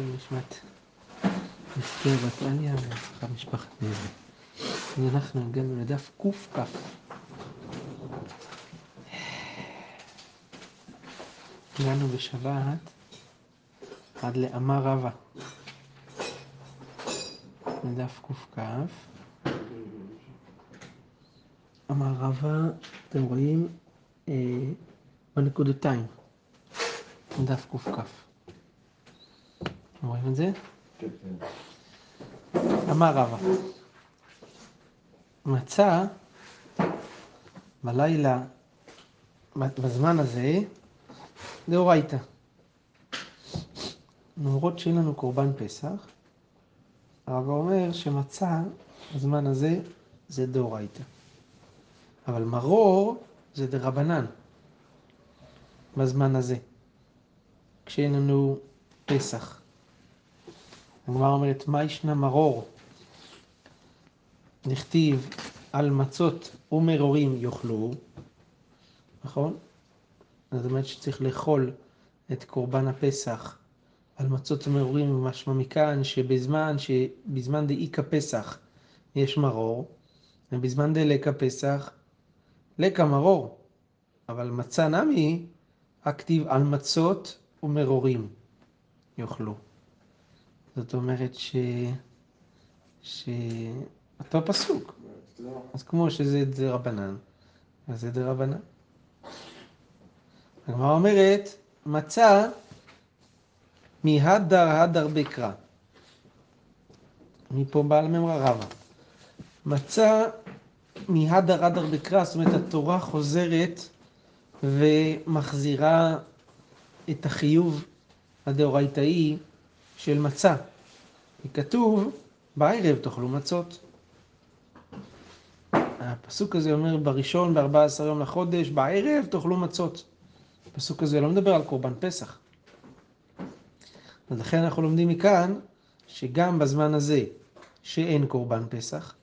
נשמת אסתר בת עליה ומשפחה משפחת נזר. אנחנו הגענו לדף קכ. הגענו בשבת עד לאמה רבה. לדף קכ. אמר רבה, אתם רואים, אה, בנקודתיים, דף קכ. אתם רואים את זה? כן, כן. אמר רבא, מצא בלילה, בזמן הזה, דאורייתא. למרות שאין לנו קורבן פסח, הרב אומר שמצא בזמן הזה זה דאורייתא. אבל מרור זה דרבנן בזמן הזה, כשאין לנו פסח. הגמרא אומרת, מה ישנה מרור? נכתיב על מצות ומרורים יאכלו, נכון? זאת אומרת שצריך לאכול את קורבן הפסח על מצות ומרורים, משמע מכאן שבזמן, שבזמן דאיכא פסח יש מרור, ובזמן דלקא פסח לקא מרור, אבל מצה נמי, הכתיב על מצות ומרורים יאכלו. זאת אומרת ש... ש... אותו פסוק. אז כמו שזה דרבנן, אז זה דרבנן. הגמרא אומרת, מצא מהדר הדר בקרא. מפה בעל ממרא רבא. מצא מהדר הדר בקרא, זאת אומרת התורה חוזרת ומחזירה את החיוב הדאורייתאי של מצה. כתוב, בערב תאכלו מצות. הפסוק הזה אומר בראשון, ב-14 יום לחודש, בערב תאכלו מצות. הפסוק הזה לא מדבר על קורבן פסח. אז לכן אנחנו לומדים מכאן שגם בזמן הזה שאין קורבן פסח,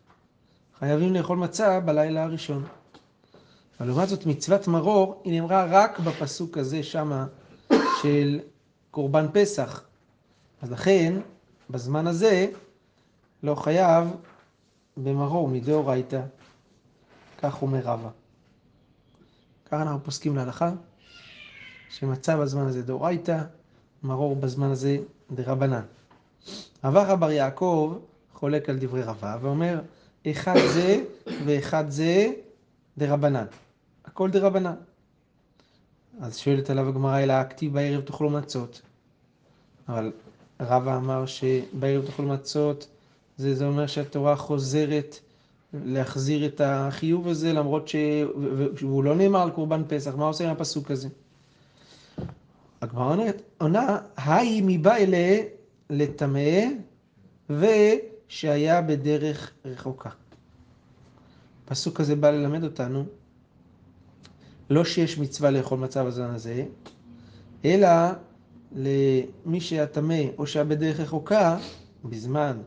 חייבים לאכול מצה בלילה הראשון. אבל לעומת זאת מצוות מרור היא נאמרה רק בפסוק הזה שמה של קורבן פסח. אז לכן, בזמן הזה, לא חייב במרור מדאורייתא. כך אומר רבא. ככה אנחנו פוסקים להלכה, שמצא בזמן הזה דאורייתא, מרור בזמן הזה דרבנן. רבא בר יעקב חולק על דברי רבא ואומר, אחד זה ואחד זה דרבנן. הכל דרבנן. אז שואלת עליו הגמרא, אלא הכתיב בערב תאכלו מצות. אבל רבא אמר שבערב תאכלו מצות, זה, זה אומר שהתורה חוזרת להחזיר את החיוב הזה, למרות שהוא לא נאמר על קורבן פסח, מה עושה עם הפסוק הזה? הגמרא עונה, היי מבא אלה לטמא ושהיה בדרך רחוקה. הפסוק הזה בא ללמד אותנו, לא שיש מצווה לאכול מצה בזמן הזה, אלא למי שהיה טמא או שהיה בדרך רחוקה, בזמן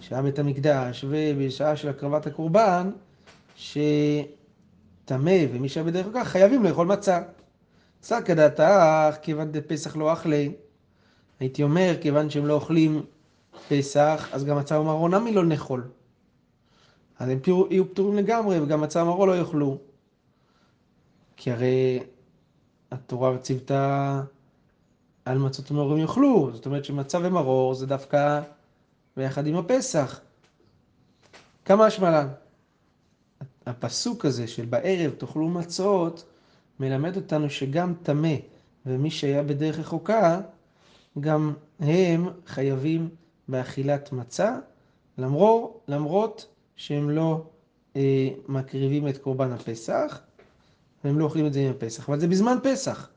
שהיה בית המקדש ובשעה של הקרבת הקורבן, שטמא ומי שהיה בדרך רחוקה חייבים לאכול מצה. צדקא דעתך כיוון דפסח לא אכלי. הייתי אומר, כיוון שהם לא אוכלים פסח, אז גם מצה ומרור נמי לא נאכול. אז הם יהיו פטורים לגמרי, וגם מצה ומרור לא יאכלו. כי הרי התורה ציוותה על מצות ומרורים יאכלו, זאת אומרת שמצה ומרור זה דווקא ביחד עם הפסח. כמה השמלן? הפסוק הזה של בערב תאכלו מצות, מלמד אותנו שגם טמא ומי שהיה בדרך רחוקה, גם הם חייבים באכילת מצה, למרות, למרות שהם לא אה, מקריבים את קורבן הפסח, והם לא אוכלים את זה עם הפסח. אבל זה בזמן פסח.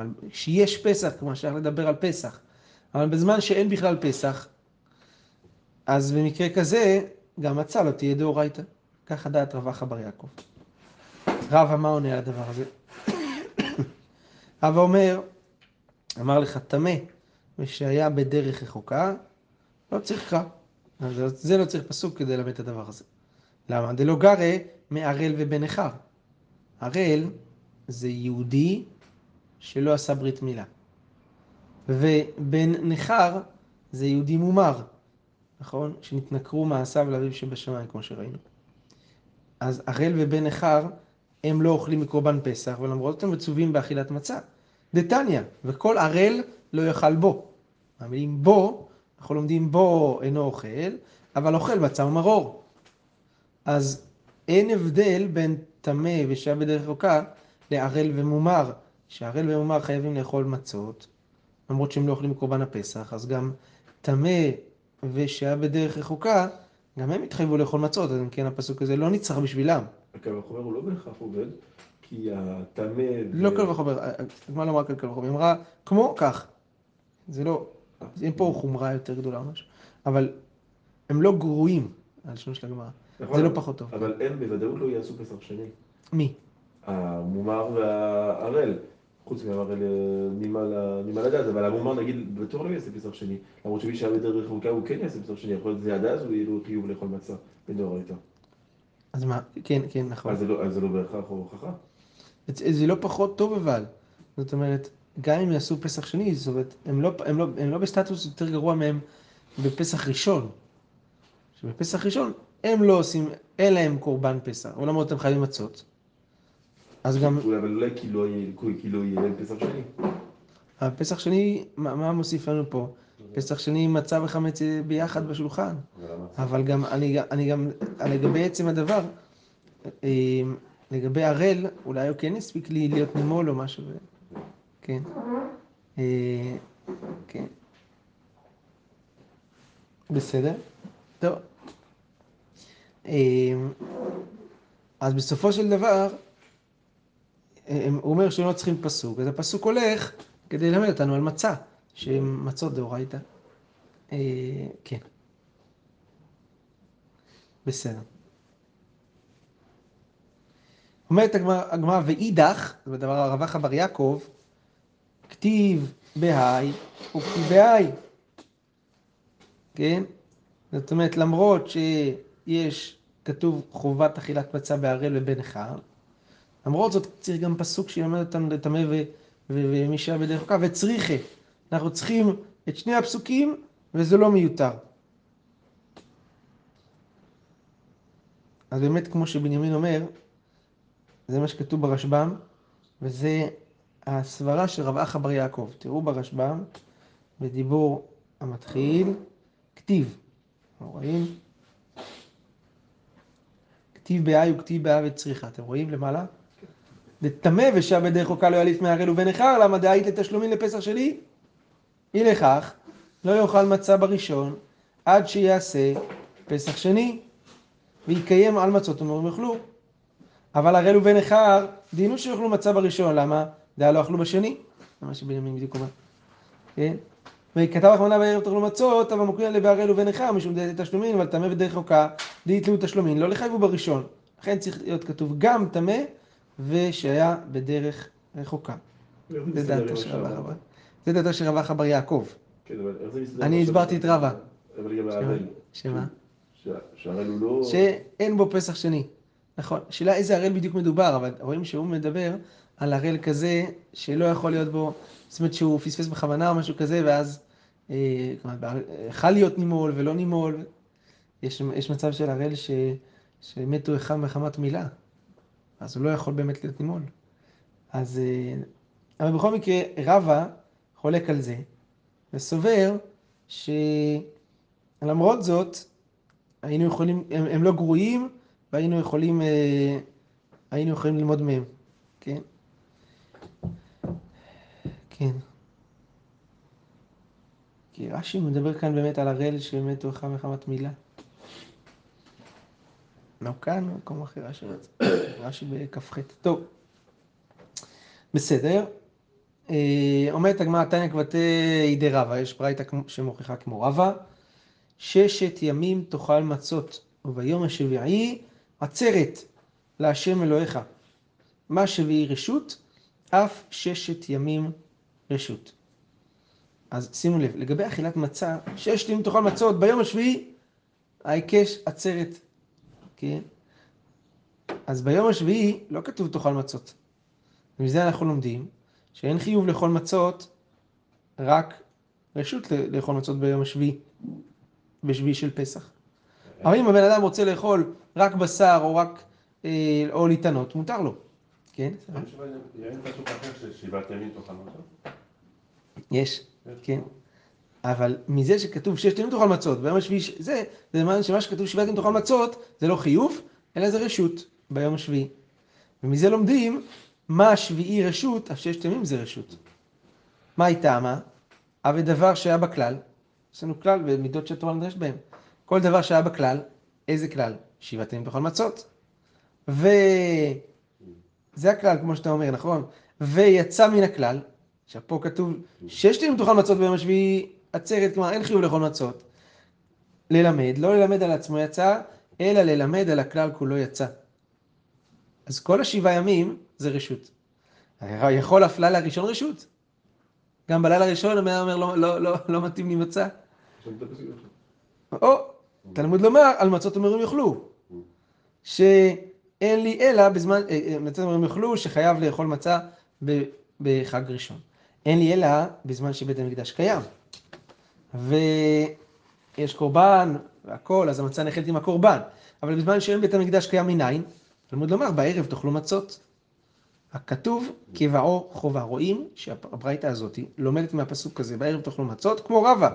אבל כשיש פסח, כמו שאפשר לדבר על פסח. אבל בזמן שאין בכלל פסח, אז במקרה כזה, גם מצה לא תהיה דאורייתא. ככה דעת רב אחא בר יעקב. רבא מה עונה על הדבר הזה? רבא אומר, אמר לך טמא, ושהיה בדרך רחוקה, לא צריך קרא. זה לא צריך פסוק כדי ללמד את הדבר הזה. למה? דלא גרא מערל ובן נכר. ערל זה יהודי שלא עשה ברית מילה. ובן נכר זה יהודי מומר, נכון? שנתנכרו מעשיו לאביו שבשמיים, כמו שראינו. אז ערל ובן נכר, הם לא אוכלים מקורבן פסח, ולמרות זאת הם מצווים באכילת מצה. דתניא, וכל ערל לא יאכל בו. המילים בו, אנחנו לומדים בו אינו אוכל, אבל אוכל מצה ומרור. אז אין הבדל בין טמא ושהיה בדרך רחוקה לערל ומומר, שערל ומומר חייבים לאכול מצות, למרות שהם לא אוכלים מקורבן הפסח, אז גם טמא ושהיה בדרך רחוקה, גם הם התחייבו לאכול מצות, אז אם כן הפסוק הזה לא נצטרך בשבילם. הקל וחומר הוא לא בהכרח עובד, כי הטמא... לא קל וחומר, הגמרא לא אמרה קל וחומר, היא אמרה כמו כך. זה לא, אין פה חומרה יותר גדולה או משהו, אבל הם לא גרועים, הלשון של הגמרא. נכון, זה לא פחות טוב. אבל הם בוודאות לא יעשו פסח שני. מי? המומר והערל. חוץ מהערל נמעל הדעת, אבל המומר נגיד בטוח לא יעשה פסח שני. למרות שמי שהיה בדרך רחוקה הוא כן יעשה פסח שני, יכול להיות זה עד אז הוא יהיה לו חיוב לאכול מצה בדאורייתא. אז מה, כן, כן, נכון. אז זה לא- לא בהכרח הוכחה. זה לא פחות טוב אבל. זאת אומרת, גם אם יעשו פסח שני, זאת אומרת, הם לא, הם לא, הם לא בסטטוס יותר גרוע מהם בפסח ראשון. שבפסח ראשון הם לא עושים, אין להם קורבן פסח, אבל למרות הם חייבים מצות. אז גם, אבל אולי כי לא יהיה כי לא יהיה פסח שני. הפסח שני, מה, מה מוסיף לנו פה? פסח שני מצה וחמץ ביחד בשולחן. אבל גם, אני, אני גם, לגבי עצם הדבר, אה, לגבי הראל, אולי הוא כן הספיק לי להיות נימול או משהו, כן. אה, כן. בסדר, טוב. אה, אז בסופו של דבר, הוא אומר שהם לא צריכים פסוק, אז הפסוק הולך כדי ללמד אותנו על מצה, שהן מצות דאורייתא. אה, כן. בסדר. אומרת הגמרא, ואידך, זה בדבר הרבחה בר יעקב, כתיב בהאי וכתיב בהאי. כן? זאת אומרת, למרות שיש, כתוב חובת אכילת מצה בערל ובן נכר, למרות זאת צריך גם פסוק שילמד אותנו לטמא ו- ו- ומי שהיה בדרך כלל, וצריכה. אנחנו צריכים את שני הפסוקים, וזה לא מיותר. אז באמת, כמו שבנימין אומר, זה מה שכתוב ברשב"ם, וזה הסברה של רב אחא בר יעקב. תראו ברשב"ם, בדיבור המתחיל, כתיב. אתם רואים? כתיב בהאי וכתיב בהא וצריכה. אתם רואים למעלה? דטמא ושעה בדרך חוקה לא יליף מהערל נכר, למה דאית לתשלומים לפסח שלי? אי לכך, לא יאכל מצה בראשון, עד שיעשה פסח שני, ויקיים על מצות ומורים יאכלו. אבל ערל ובן נכר, דיינו שיאכלו מצה בראשון, למה? דעה לא אכלו בשני. זה מה שבנימין בדיוק אומר. כן? וכתב אחמנה בערב תאכלו מצות, אבל מוקרין עליה בערל ובן נכר, משום דעת תשלומין, אבל טמא בדרך חוקה, די יתלו תשלומין, לא לחייבו בראשון. לכן צריך להיות כתוב גם טמא, ושהיה בדרך רחוקה. זה דעתו של רבא שאמרת? חבר. זה דעתו של רבא חבר יעקב. כן? אני הסברתי את שאמרת? רבא. אבל גם הערל. שמה? שה- שהערל הוא לא... שאין בו פסח שני. נכון. שאלה איזה הראל בדיוק מדובר, אבל רואים שהוא מדבר על הראל כזה שלא יכול להיות בו, זאת אומרת שהוא פספס בכוונה או משהו כזה, ואז אה, יכול להיות נימול ולא נימול. יש, יש מצב של הראל ש, שמתו אחד מחמת מילה, אז הוא לא יכול באמת להיות נימול. אז, אה, אבל בכל מקרה, רבא חולק על זה, וסובר שלמרות זאת, היינו יכולים, הם, הם לא גרועים, והיינו יכולים, אה, היינו יכולים ללמוד מהם, כן? כן. כי רש"י מדבר כאן באמת על הראל שמתו אחד מחמת מילה. לא כאן, במקום אחר, רש"י רצה. רש"י בכ"ח. טוב. בסדר. אה, אומרת הגמרא תניא כבתי ידי רבא, יש ברייתא כמו- שמוכיחה כמו רבא. ששת ימים תאכל מצות, וביום השביעי עצרת להשם אלוהיך. מה שביעי רשות, אף ששת ימים רשות. אז שימו לב, לגבי אכילת מצה, ששת ימים תאכל מצות, ביום השביעי ההיקש עצרת, כן? אז ביום השביעי לא כתוב תאכל מצות. ומזה אנחנו לומדים שאין חיוב לאכול מצות רק רשות לאכול מצות ביום השביעי, בשביעי של פסח. אבל אם הבן אדם רוצה לאכול רק בשר או רק, אה, או להתענות, מותר לו, כן? יש, כן. אבל מזה שכתוב ששת ימים תאכל מצות, ביום השביעי, זה, זה אומר שמה שכתוב שבעת ימים תאכל מצות, זה לא חיוב, אלא זה רשות ביום השביעי. ומזה לומדים מה השביעי רשות, הששת ימים זה רשות. מה היא טעמה? אבל דבר שהיה בכלל, יש לנו כלל במידות שהתורה נדרשת בהם. כל דבר שהיה בכלל, איזה כלל? שבעת ימים תאכל מצות. וזה הכלל, כמו שאתה אומר, נכון? ויצא מן הכלל, עכשיו פה כתוב ששת ימים תאכל מצות ביום השביעי עצרת, כלומר אין חיוב לאכול מצות. ללמד, לא ללמד על עצמו יצא, אלא ללמד על הכלל כולו יצא. אז כל השבעה ימים זה רשות. יכול אף לילה ראשון רשות. גם בלילה הראשון המאה אומר לא, לא, לא, לא מתאים לי מצה. או, תלמוד לומר, על מצות אומרים יאכלו. שאין לי אלא בזמן, אה, אה, מצות אומרים יאכלו, שחייב לאכול מצה בחג ראשון. אין לי אלא בזמן שבית המקדש קיים. ויש קורבן והכל, אז המצה נאכלת עם הקורבן. אבל בזמן שאין בית המקדש קיים מניין, תלמוד לומר, בערב תאכלו מצות. הכתוב כבעו חובה. רואים שהברייתא הזאת לומדת מהפסוק הזה, בערב תאכלו מצות, כמו רבא,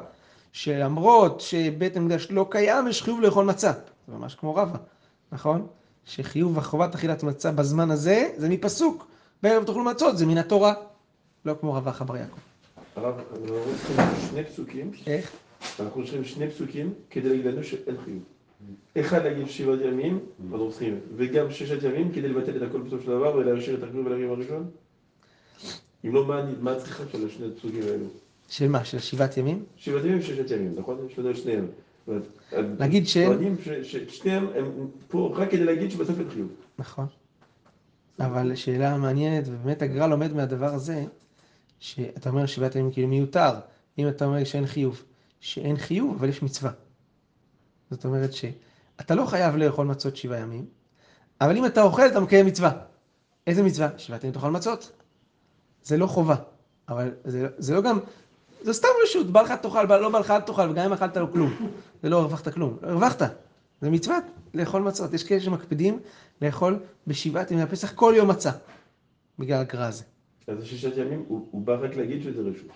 שלמרות שבית המקדש לא קיים, יש חיוב לאכול מצה. זה ממש כמו רבא, נכון? שחיוב וחובת אכילת מצה בזמן הזה, זה מפסוק. בערב תאכלו מצות, זה מן התורה. לא כמו רבא חבר יעקב. הרב, אנחנו צריכים שני פסוקים, איך? אנחנו צריכים שני פסוקים כדי להגיד לנו שאין חיוב. אחד להגיד שבעת ימים, אנחנו צריכים, וגם ששת ימים כדי לבטל את הכל בסוף של דבר ולהשאיר את החיוב ולריב הראשון. אם לא, מה- הצריכה של השני הפסוקים האלו? של מה? של שבעת ימים? שבעת ימים וששת ימים, נכון? יש לנו את שניהם. נגיד ש- ששניהם הם פה רק כדי להגיד שבסוף אין חיוב. נכון. אבל שאלה מעניינת, ובאמת הגר"א לומד מהדבר הזה, שאתה אומר שבעת ימים כאילו מיותר, אם אתה אומר שאין חיוב, שאין חיוב, אבל יש מצווה. זאת אומרת שאתה לא חייב לאכול מצות שבעה ימים, אבל אם אתה אוכל, אתה מקיים מצווה. איזה מצווה? שבעת ימים תאכל מצות. זה לא חובה, אבל זה, זה לא גם, זה סתם רשות, בא לך תאכל, לא בא לך אל תאכל, וגם אם אכלת לא כלום. זה לא הרווחת כלום, הרווחת. זה מצווה לאכול מצות. יש כאלה שמקפידים לאכול בשבעת ימי הפסח כל יום מצה, בגלל הגרע הזה. אז הששת ימים, הוא הוא בא רק להגיד שזה רשות.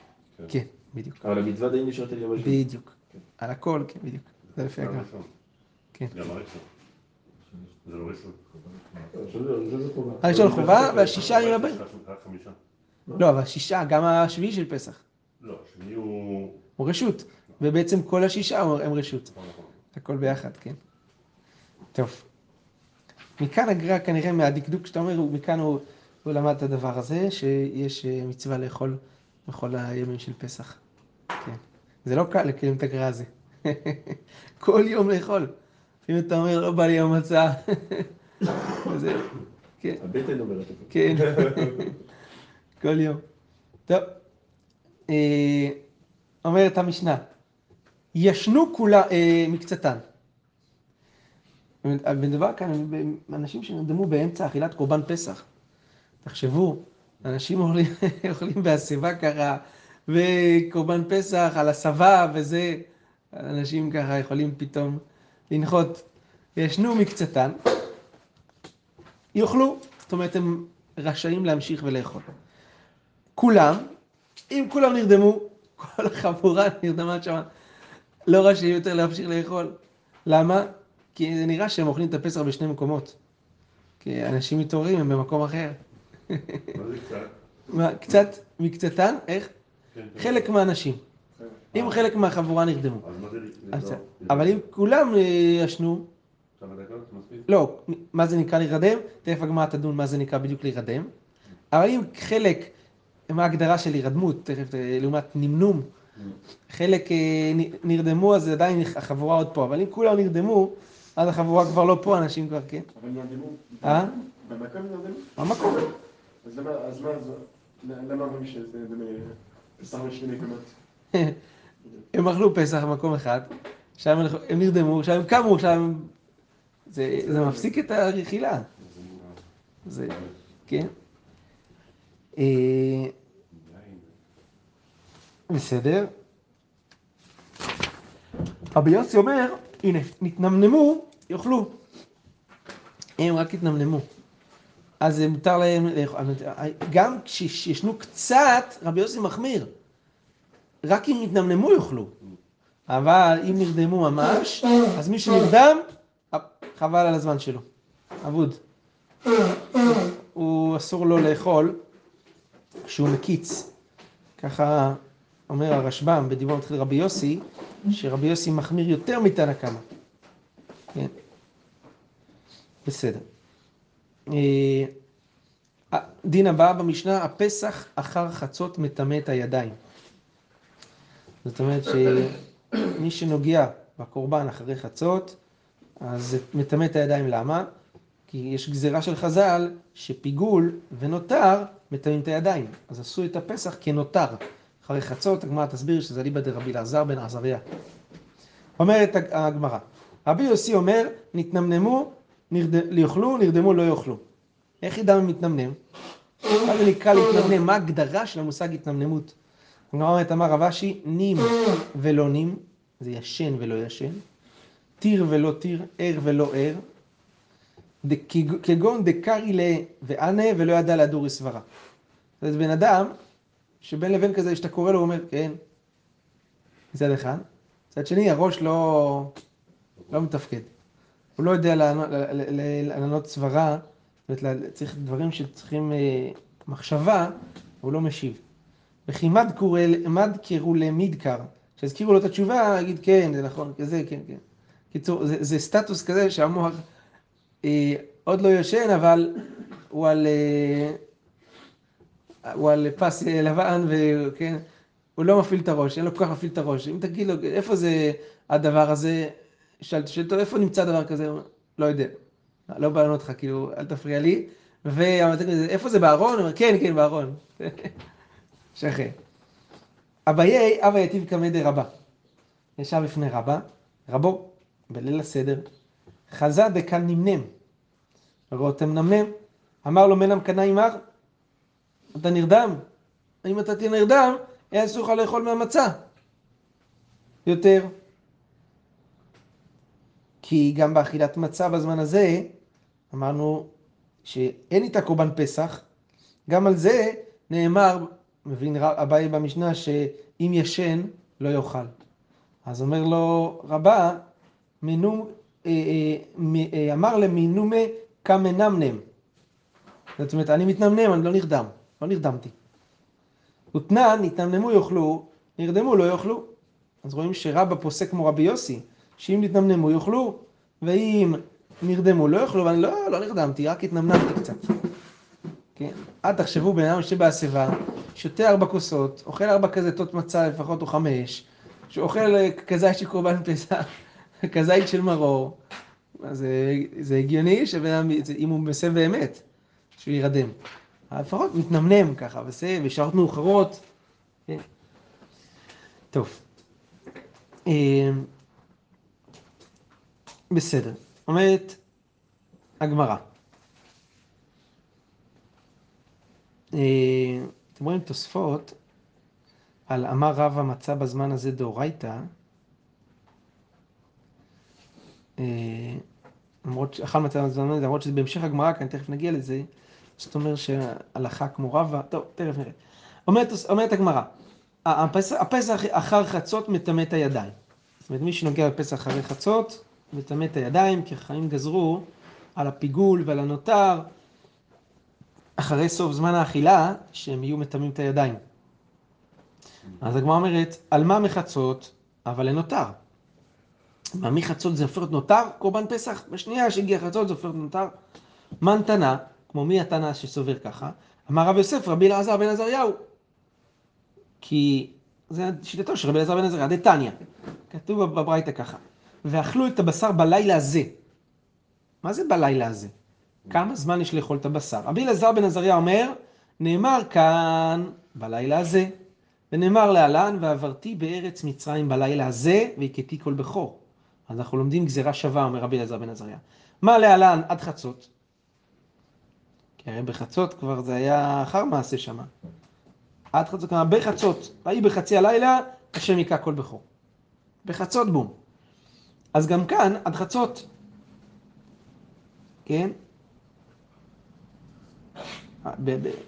כן, בדיוק. אבל המצווה עדיין נשארת על יום השביעי. בדיוק. על הכל, כן, בדיוק. זה לפי. הראשון. כן. זה לא ראשון. הראשון חובה, והשישה ימים הבאים. לא, אבל השישה, גם השביעי של פסח, לא, השני הוא... הוא רשות. ובעצם כל השישה הם רשות. נכון, נכון. הכל ביחד, כן. טוב. מכאן הגר"א כנראה מהדקדוק שאתה אומר, מכאן הוא, הוא למד את הדבר הזה, שיש אה, מצווה לאכול בכל הימים של פסח. כן. זה לא קל לקיים את הגר"א הזה. כל יום לאכול. אם אתה אומר, לא בא לי יום מצה. וזה, כן. הבטן אומרת את זה. כן, כל יום. טוב, אה, אומרת המשנה, ישנו כולה, אה, מקצתן. מדובר כאן באנשים שנרדמו באמצע אכילת קורבן פסח. תחשבו, אנשים אוכלים, בהסבה ככה, וקורבן פסח על הסבה וזה, אנשים ככה יכולים פתאום לנחות. ישנו מקצתן, יאכלו, זאת אומרת הם רשאים להמשיך ולאכול. כולם, אם כולם נרדמו, כל החבורה נרדמה שם, לא רשאים יותר להמשיך לאכול. למה? כי זה נראה שהם אוכלים את הפסח בשני מקומות. כי אנשים מתעוררים, הם במקום אחר. מה זה קצת? מה, קצת מקצתן, איך? כן, כן. חלק מהאנשים. אם חלק מהחבורה נרדמו. לא, אבל אם כולם אה, ישנו? לא, מה זה נקרא להירדם? תכף הגמרא תדון מה זה נקרא בדיוק להירדם. אבל אם חלק, מה ההגדרה של הירדמות, תכף, אה, לעומת נמנום, חלק אה, נרדמו, אז עדיין החבורה עוד פה, אבל אם כולם נרדמו, אז החבורה כבר לא פה, אנשים כבר כן. אבל נרדמו. אה? במקום נרדמו? במקום. אז למה, אז מה, אז למה אומרים שזה דומה פסח בשני מקומות? הם אכלו פסח במקום אחד, עכשיו הם- נרדמו, עכשיו הם קמו, הם... זה, זה מפסיק את הרכילה. זה, כן. אה, בסדר. רבי יוסי אומר, הנה, נתנמנמו, יאכלו. הם רק התנמנמו. אז מותר להם לאכול. גם כשישנו קצת, רבי יוסי מחמיר. רק אם יתנמנמו יאכלו. אבל אם נרדמו ממש, אז מי שנרדם, חבל על הזמן שלו. אבוד. הוא אסור לו לאכול כשהוא מקיץ. ככה אומר הרשב"ם בדיבור מתחיל רבי יוסי, שרבי יוסי מחמיר יותר מתנא קמא. כן. בסדר. אה, דין הבא במשנה, הפסח אחר חצות מטמא את הידיים. זאת אומרת שמי שנוגע בקורבן אחרי חצות, אז מטמא את הידיים. למה? כי יש גזירה של חז"ל שפיגול ונותר מטמאים את הידיים. אז עשו את הפסח כנותר. אחרי חצות, הגמרא תסביר שזה ליבא דרבי אלעזר בן עזריה. אומרת הגמרא, רבי יוסי אומר, נתנמנמו, נרד... יאכלו, נרדמו, לא יאכלו. איך ידע מתנמנם? מה זה נקרא להתנמנם? מה ההגדרה של המושג התנמנמות? הגמרא אומרת, אמר רב אשי, נים ולא נים, זה ישן ולא ישן, טיר ולא טיר, ער ולא ער, כגון דקרי לה וענה ולא ידע להדורי סברה. זה בן אדם שבין לבין כזה, שאתה קורא לו, הוא אומר, כן, מצד אחד. מצד שני, הראש לא, לא מתפקד. הוא לא יודע לענות סברה, זאת אומרת, צריך דברים שצריכים אה, מחשבה, הוא לא משיב. וכי מד קראו למידקר, כשהזכירו לו את התשובה, יגיד כן, זה נכון, כזה, כן, כן. קיצור, זה, סטטוס כזה שהמוח אה, עוד לא ישן, אבל הוא על... אה, הוא על פס לבן, וכן, הוא לא מפעיל את הראש, אין לו כל כך מפעיל את הראש. אם תגיד לו, איפה זה הדבר הזה, שאלת אותו, איפה נמצא דבר כזה? לא יודע. לא בא לענות לך, כאילו, אל תפריע לי. ואיפה זה בארון? הוא אומר, כן, כן, בארון. שכן. אביי, אבא יתיב קמא דרבה. ישב לפני רבה, רבו, בליל הסדר, חזה דקן נמנם. רותם נמנם. אמר לו מנם קנאי מר, אתה נרדם. אם אתה תהיה נרדם, היה אסור לך לאכול מהמצה. יותר. כי גם באכילת מצה בזמן הזה, אמרנו שאין איתה קורבן פסח, גם על זה נאמר, מבין אביי במשנה, שאם ישן, לא יאכל. אז אומר לו רבה, מינו, אה, אה, אה, אמר למינומה כמנמנם. זאת אומרת, אני מתנמנם, אני לא נרדם. לא נרדמתי. ותנן, נתנמנמו יאכלו, נרדמו לא יאכלו. אז רואים שרבא פוסק כמו רבי יוסי, שאם נתנמנמו יאכלו, ואם נרדמו לא יאכלו, ואני לא, לא נרדמתי, רק התנמנמתי קצת. כן? אל תחשבו בן אדם שבהסבה, שותה ארבע כוסות, אוכל ארבע כזיתות מצה לפחות או חמש, שאוכל כזית של קורבן פסח, כזית של מרור, זה, זה הגיוני שבן אדם, אם הוא מסב באמת, שהוא יירדם. לפחות מתנמנם ככה, וזה, בשעות מאוחרות. כן. טוב. בסדר. אומרת הגמרא. אה, אתם רואים תוספות על אמר רב המצה בזמן הזה דאורייתא. אה, למרות, אכל מצה בזמן הזה, למרות שזה בהמשך הגמרא, כי אני תכף נגיע לזה. זאת אומרת שהלכה כמו רבה, טוב, תכף נראה. אומרת, אומרת הגמרא, הפסח, הפסח אחר חצות מטמא את הידיים. זאת אומרת, מי שנוגע בפסח אחרי חצות, מטמא את הידיים, כי החיים גזרו על הפיגול ועל הנותר, אחרי סוף זמן האכילה, שהם יהיו מטמאים את הידיים. אז הגמרא אומרת, על מה מחצות, אבל לנותר. מה מחצות זה הופך נותר? קורבן פסח. בשנייה שהגיע חצות זה הופך נותר. מה נתנה? כמו מי התנא שסובר ככה? אמר רב יוסף, רבי אלעזר בן עזריהו. כי זה שיטתו של רבי אלעזר בן עזריהו, דתניא. כתוב בברייתא ככה, ואכלו את הבשר בלילה הזה. מה זה בלילה הזה? כמה זמן יש לאכול את הבשר? רבי אלעזר בן עזריה אומר, נאמר כאן בלילה הזה, ונאמר להלן, ועברתי בארץ מצרים בלילה הזה, והכיתי כל בכור. אז אנחנו לומדים גזירה שווה, אומר רבי אלעזר בן עזריה. מה להלן עד חצות? כי הרי בחצות כבר זה היה אחר מעשה שמה. עד חצות, כלומר בחצות, ויהי בחצי הלילה, השם היכה כל בכור. בחצות בום. אז גם כאן, עד חצות. כן?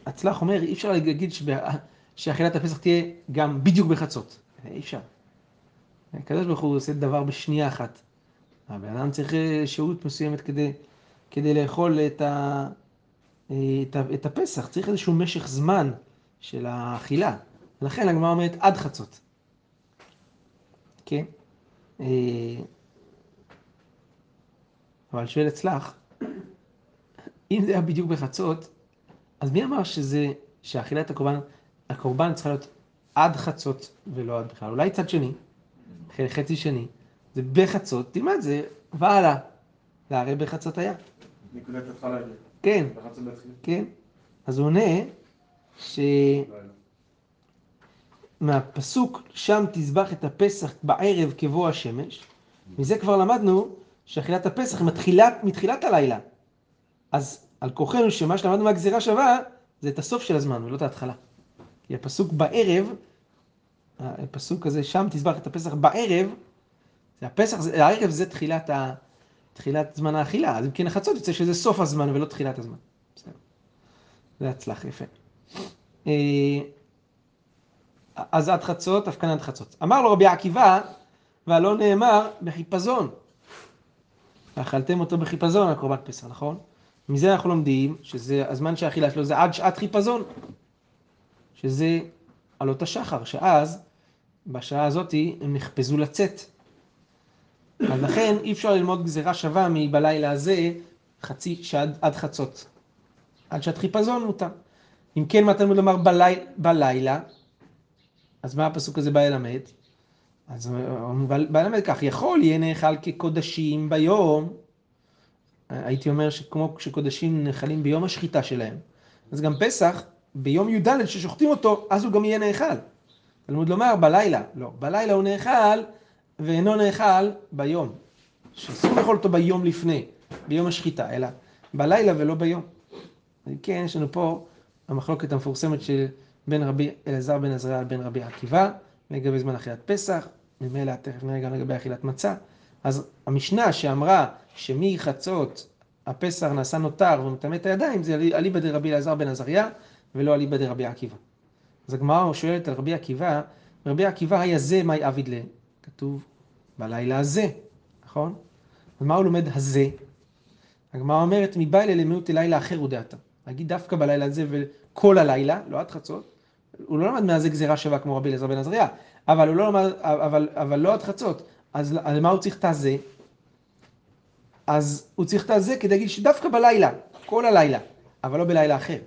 הצלח אומר, אי אפשר להגיד שאכילת הפסח תהיה גם בדיוק בחצות. אי אפשר. הקדוש ברוך הוא עושה דבר בשנייה אחת. הבן אדם צריך אה, שהות מסוימת כדי, כדי לאכול את, ה, את, ה, את הפסח, צריך איזשהו משך זמן של האכילה. לכן הגמרא אומרת עד חצות. כן? אה, אבל שואל אצלך, אם זה היה בדיוק בחצות, אז מי אמר שזה, שאכילת הקורבן, הקורבן צריכה להיות עד חצות ולא עד בכלל? אולי צד שני, חצי שני, זה בחצות, תלמד, זה והלאה. זה הרי בחצות היה. נקודת התחלה הגיעה. כן. כן. אז הוא עונה שמהפסוק שם תזבח את הפסח בערב כבוא השמש, מזה כבר למדנו שאכילת הפסח היא מתחילת, הלילה. אז על כוחנו שמה שלמדנו מהגזירה שווה, זה את הסוף של הזמן ולא את ההתחלה. כי הפסוק בערב, הפסוק הזה, שם תזבח את הפסח בערב, זה הפסח, זה, הערב זה תחילת, ה, תחילת זמן האכילה, אז אם כן החצות יוצא שזה סוף הזמן ולא תחילת הזמן. בסדר. זה הצלח, יפה. אה, אז עד חצות, אף כאן עד חצות. אמר לו רבי עקיבא, והלא נאמר בחיפזון. ואכלתם אותו בחיפזון על קורבן פסח, נכון? מזה אנחנו לומדים שזה הזמן שהאכילה שלו זה עד שעת חיפזון. שזה עלות השחר, שאז, בשעה הזאתי, הם נחפזו לצאת. אז לכן אי אפשר ללמוד גזירה שווה מבלילה הזה חצי שעד עד חצות. עד שעת חיפזון מותר. אם כן, מה תלמוד לומר בלי, בלילה? אז מה הפסוק הזה בא ללמד? אז בא ללמד כך, יכול יהיה נאכל כקודשים ביום, הייתי אומר שכמו שקודשים נאכלים ביום השחיטה שלהם, אז גם פסח, ביום י"ד ששוחטים אותו, אז הוא גם יהיה נאכל. תלמוד לומר בלילה, לא, בלילה הוא נאכל ואינו נאכל ביום. שאסור לאכול אותו ביום לפני, ביום השחיטה, אלא בלילה ולא ביום. כן, יש לנו פה המחלוקת המפורסמת של בין רבי אלעזר בן עזריה לבין רבי עקיבא, לגבי זמן אכילת פסח, ממילא תכף נראה גם לגבי אכילת מצה. אז המשנה שאמרה שמחצות הפסח נעשה נותר ומטמא את הידיים, זה אליבא דרבי אלעזר בן עזריה ולא אליבא דרבי עקיבא. אז הגמרא שואלת על רבי עקיבא, רבי עקיבא היה זה מאי עביד ל... כתוב בלילה הזה, נכון? אז מה הוא לומד הזה? הגמרא אומרת, מבעילה למיעוטי לילה אחר הוא דעתה. להגיד דווקא בלילה הזה וכל הלילה, לא עד חצות. הוא לא למד מהזה גזירה שווה כמו רבי אליעזר בן עזריה, אבל הוא לא למד, אבל, אבל לא עד חצות. אז על מה הוא צריך את הזה? אז הוא צריך את הזה כדי להגיד שדווקא בלילה, כל הלילה, אבל לא בלילה אחר.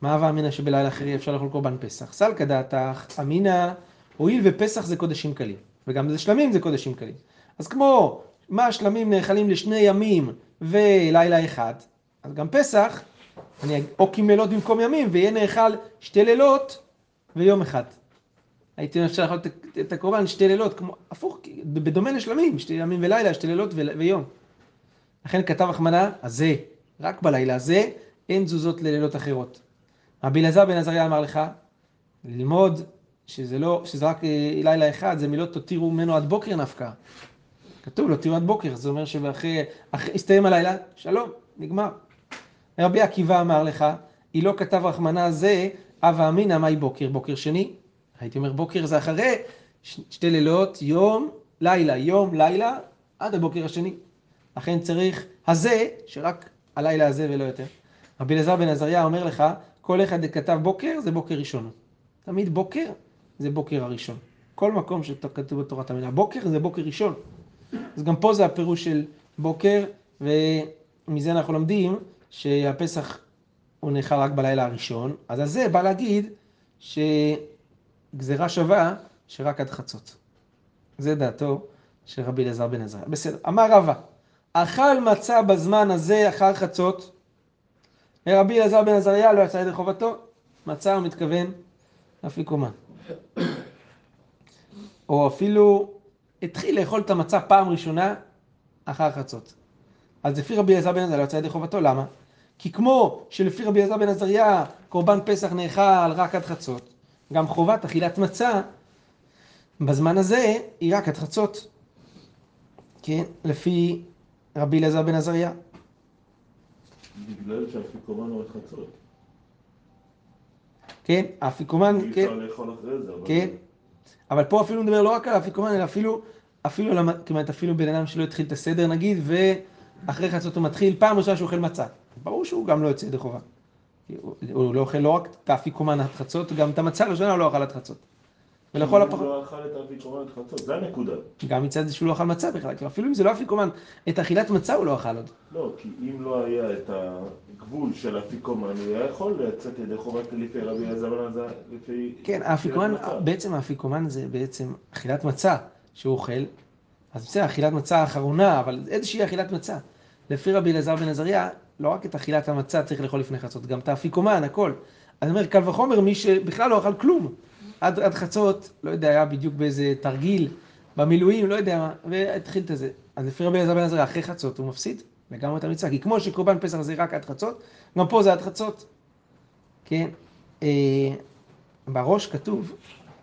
מה הווה אמינא שבלילה אחר יהיה אפשר לאכול קורבן פסח? סלקא דעתך, אמינא, הואיל ופסח זה קודשים קלים, וגם זה שלמים זה קודשים קלים. אז כמו מה השלמים נאכלים לשני ימים ולילה אחד, אז גם פסח, אני אגיד, או כמלילות במקום ימים, ויהיה נאכל שתי לילות ויום אחד. הייתי אפשר לאכול את- הקורבן שתי לילות, כמו, הפוך, בדומה לשלמים, שתי ימים ולילה, שתי לילות ויום. לכן כתב החמנה, הזה, רק בלילה הזה, אין תזוזות ללילות אחרות. רבי אלעזר בן עזריה אמר לך, ללמוד שזה לא, שזה רק אה, לילה אחד, זה מילות תותירו ממנו עד בוקר נפקא. כתוב לא תראו עד בוקר, זה אומר שאחרי, אחרי, הסתיים הלילה, שלום, נגמר. רבי עקיבא אמר לך, היא לא כתב רחמנה זה, הווה אמינא מאי בוקר, בוקר שני. הייתי אומר בוקר זה אחרי ש- שתי לילות, יום, לילה, יום, לילה, עד הבוקר השני. לכן צריך הזה, שרק הלילה הזה ולא יותר. רבי אלעזר בן עזריה אומר לך, כל אחד כתב בוקר זה בוקר ראשון. תמיד בוקר זה בוקר הראשון. כל מקום שכתוב בתורת המילה בוקר זה בוקר ראשון. אז גם פה זה הפירוש של בוקר, ומזה אנחנו לומדים שהפסח הוא נאכל רק בלילה הראשון. אז על זה בא להגיד שגזירה שווה שרק עד חצות. זה דעתו של רבי אלעזר בן עזריה. בסדר, אמר רבא, אכל מצה בזמן הזה אחר חצות, ורבי אלעזר בן עזריה לא יצא ידי חובתו, מצה הוא מתכוון אפיקומן. או אפילו התחיל לאכול את המצה פעם ראשונה אחר חצות. אז לפי רבי אלעזר בן עזריה לא יצא ידי חובתו, למה? כי כמו שלפי רבי אלעזר בן עזריה קורבן פסח נאכל רק עד חצות, גם חובת אכילת מצה בזמן הזה היא רק עד חצות. כן, לפי רבי אלעזר בן עזריה. בגלל שהאפיקומן הוא חצות. כן, האפיקומן, אי כן, אפשר לאכול אחרי זה, אבל... כן. אבל פה אפילו נדבר לא רק על האפיקומן, אלא אפילו, אפילו, כמעט אפילו בן אדם שלא התחיל את הסדר נגיד, ואחרי חצות הוא מתחיל, פעם ראשונה שהוא אוכל מצה. ברור שהוא גם לא יוצא ידי חובה. הוא, הוא לא אוכל לא רק את האפיקומן עד חצות, גם את המצה הראשונה הוא לא אכל עד חצות. ולכל הוא הפחות, לא אכל את האפיקומן עד חצות, זה הנקודה. גם מצד זה שהוא לא אכל מצה בכלל, כי אפילו אם זה לא אפיקומן, את אכילת מצה הוא לא אכל עוד. לא, כי אם לא היה את הגבול של האפיקומן, הוא היה יכול לצאת ידי חובת לפי רבי אלעזר בן לפי... כן, האפיקומן. בעצם האפיקומן זה בעצם אכילת מצה שהוא אוכל. אז בסדר, אכילת מצה האחרונה, אבל איזושהי אכילת מצה. לפי רבי אלעזר בן עזריה, לא רק את אכילת המצה צריך לאכול לפני חצות, גם את האפיקומן, הכל. אני אומר, קל וחומר מי שבכלל לא אכל כלום. עד, עד חצות, לא יודע, היה בדיוק באיזה תרגיל, במילואים, לא יודע מה, והתחיל את זה. אז לפי רבי אלעזר בן עזריה, אחרי חצות הוא מפסיד לגמרי את המצווה. כי כמו שקורבן פסח זה רק עד חצות, גם פה זה עד חצות. כן? אה, בראש כתוב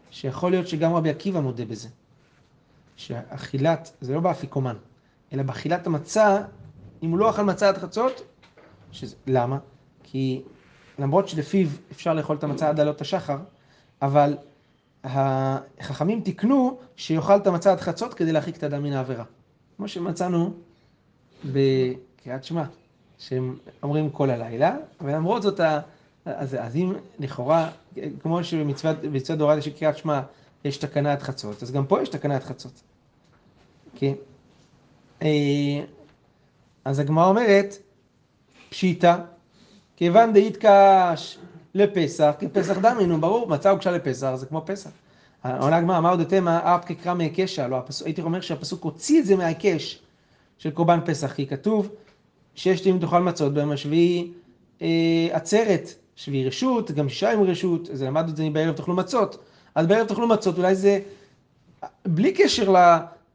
שיכול להיות שגם רבי עקיבא מודה בזה. שאכילת, זה לא באפיקומן, אלא באכילת המצה, אם הוא לא אכל מצה עד חצות, שזה, למה? כי למרות שלפיו אפשר לאכול את המצה עד עלות השחר, אבל החכמים תיקנו שיאכל את המצה עד חצות כדי להרחיק את האדם מן העבירה. כמו שמצאנו בקריאת שמע, שהם אומרים כל הלילה, ולמרות זאת, אז, אז אם לכאורה, כמו שבמצוות במצוות דאורייתא של קריאת שמע יש תקנה עד חצות, אז גם פה יש תקנה עד חצות. כן. אז הגמרא אומרת, פשיטא, כיוון דאיתקש לפסח, כפסח דמינו, ברור, מצה הוגשה לפסח, זה כמו פסח. עונה הגמרא, אמר דתמא, אפ כקרא מהיקשה, לא, הייתי אומר שהפסוק הוציא את זה מההיקש של קורבן פסח, כי כתוב ששת ימים תאכל מצות, ביום השביעי אה, עצרת, שביעי רשות, גם שישה ימים רשות, אז למדנו את זה בערב תאכלו מצות. אז בערב תאכלו מצות, אולי זה בלי קשר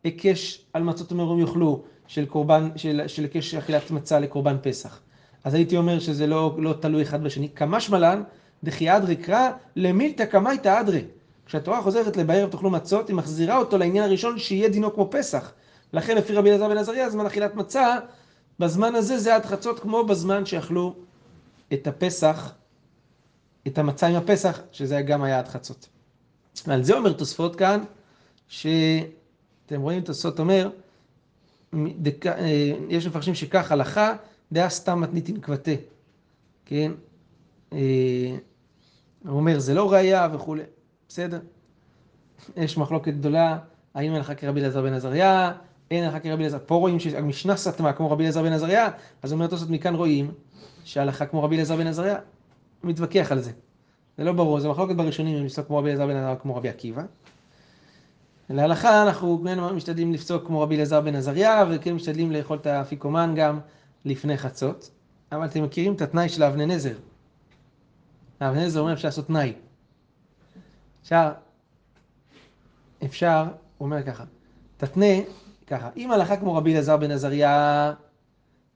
להיקש על מצות ומרום יאכלו, של קורבן, של, היקש אכילת מצה לקורבן פסח. אז הייתי אומר שזה לא, לא תלוי אחד בשני. כמשמע לן, דכי אדרי קרא למילתא קמייתא אדרי. כשהתורה חוזרת לבערב תאכלו מצות, היא מחזירה אותו לעניין הראשון שיהיה דינו כמו פסח. לכן לפי רבי אלעזר בן עזריה, זמן אכילת מצה, בזמן הזה זה עד חצות כמו בזמן שאכלו את הפסח, את המצה עם הפסח, שזה גם היה עד חצות. ועל זה אומר תוספות כאן, שאתם רואים תוספות אומר, אה, יש מפרשים שכך הלכה, דעה סתם מתנית נקבתה, כן? אה, הוא אומר זה לא ראייה וכולי, בסדר. יש מחלוקת גדולה, האם הלכה כרבי אלעזר בן עזריה, אין הלכה כרבי אלעזר, פה רואים שהמשנה סתמה כמו רבי אלעזר בן עזריה, אז אומר תוספות מכאן רואים שהלכה כמו רבי אלעזר בן עזריה, מתווכח על זה. זה לא ברור, זה מחלוקת בראשונים אם לפסוק כמו רבי אלעזר בן עזריה כמו רבי עקיבא. להלכה אנחנו משתדלים לפסוק כמו רבי אלעזר בן עזריה, וכן משתדלים לאכול את האפיקומן גם לפני חצות. אבל אתם מכירים את התנאי של האבני נזר. האבני נזר אומר אפשר לעשות תנאי. אפשר, אפשר, הוא אומר ככה, תתנה ככה, אם הלכה כמו רבי אלעזר בן עזריה,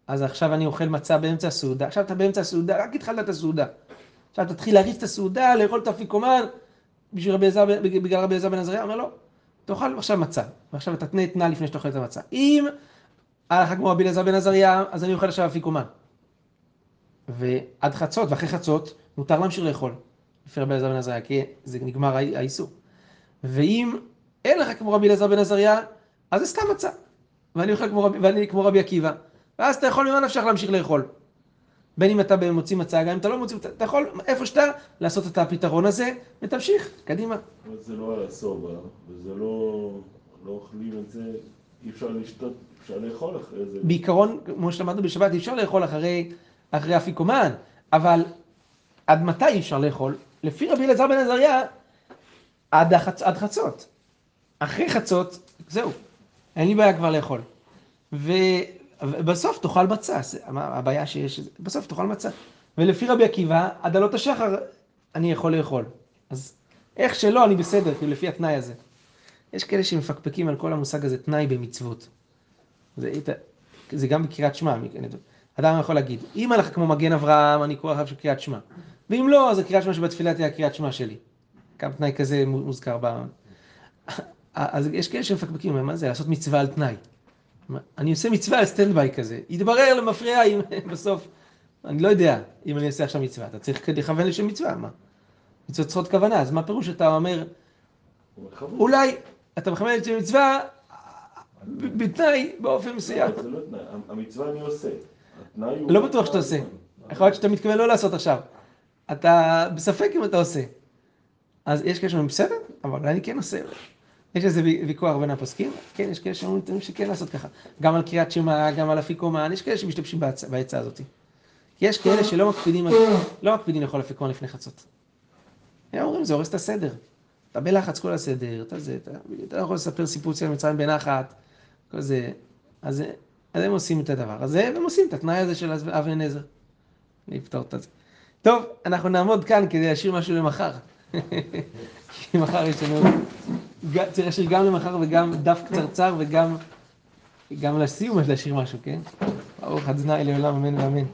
אז עכשיו אני אוכל מצה באמצע הסעודה, עכשיו אתה באמצע הסעודה, רק התחלת את הסעודה. עכשיו תתחיל להריץ את הסעודה, לאכול את האפיקומן, בשביל רבי אלעזר, בגלל רבי אלעזר בן עזריה, אומר לא, תאכל עכשיו מצה, ועכשיו אתה תנה תנא לפני שאתה אוכל את המצה. אם הלכה כמו רבי אלעזר בן עזריה, אז אני אוכל עכשיו אפיקומן. ועד חצות, ואחרי חצות, מותר להמשיך לאכול, לפי רבי אלעזר בן עזריה, כי זה נגמר האי- האיסור. ואם אין לך כמו רבי אלעזר בן עזריה, אז זה סתם מצה. ואני אוכל כמו רבי, ואני כמו רבי עקיבא. ואז אתה יכול ממה נפשך להמשיך לאכול. בין אם אתה מוציא מצה, גם אם אתה לא מוציא אתה יכול איפה שאתה לעשות את הפתרון הזה, ותמשיך, קדימה. אבל זה לא סובה, וזה לא... לא אוכלים את זה, אי אפשר לשתות, אפשר לאכול אחרי זה. בעיקרון, כמו שלמדנו בשבת, אי אפשר לאכול אחרי, אחרי אפיקומן, אבל עד מתי אי אפשר לאכול? לפי רבי אלעזר בן עזריה, עד, החצ... עד חצות. אחרי חצות, זהו, אין לי בעיה כבר לאכול. ובסוף תאכל מצה, הבעיה שיש, בסוף תאכל מצה. ולפי רבי עקיבא, עד עלות השחר אני יכול לאכול. אז איך שלא, אני בסדר, לפי התנאי הזה. יש כאלה שמפקפקים על כל המושג הזה, תנאי במצוות. זה, זה גם בקריאת שמע, אדם יכול להגיד, אם הלכה כמו מגן אברהם, אני קורא עכשיו של קריאת שמע. ואם לא, אז הקריאת שמע שבתפילה תהיה הקריאת שמע שלי. גם תנאי כזה מוזכר ב... אז יש כאלה שמפקפקים, מה זה לעשות מצווה על תנאי? אני עושה מצווה על סטנדביי כזה, יתברר למפריע אם בסוף, אני לא יודע אם אני אעשה עכשיו מצווה, אתה צריך לכוון לשם מצווה, מה? מצוות צריכות כוונה, אז מה פירוש אתה אומר. אולי אתה מכוון לשם מצווה ב- בתנאי באופן מסוים. זה לא תנאי, המצווה אני עושה. לא בטוח שאתה עושה. יכול להיות שאתה מתכוון לא לעשות עכשיו. אתה בספק אם אתה עושה. אז יש כאלה שאומרים, בסדר, אבל אני כן עושה. יש איזה וי- ויכוח בין הפוסקים, כן, יש כאלה שאומרים שכן לעשות ככה. גם על קריאת שמע, גם על אפיקומן, יש כאלה שמשתמשים בעצה הזאת. יש כאלה שלא מקפידים, לא מקפידים לאכול אפיקומן לפני חצות. הם אומרים, זה הורס את הסדר. אתה בלחץ כל הסדר, אתה זה, אתה, אתה לא יכול לספר סיפור יציאת מצרים בנחת, כל זה. אז, אז הם עושים את הדבר הזה, והם עושים את התנאי הזה של אבן נזר. לפתור את זה. טוב, אנחנו נעמוד כאן כדי להשאיר משהו למחר. כי מחר יש לנו... צריך להשאיר גם למחר וגם דף קצרצר וגם גם לסיום אז להשאיר משהו, כן? ברוך אדוני לעולם אמן ואמן.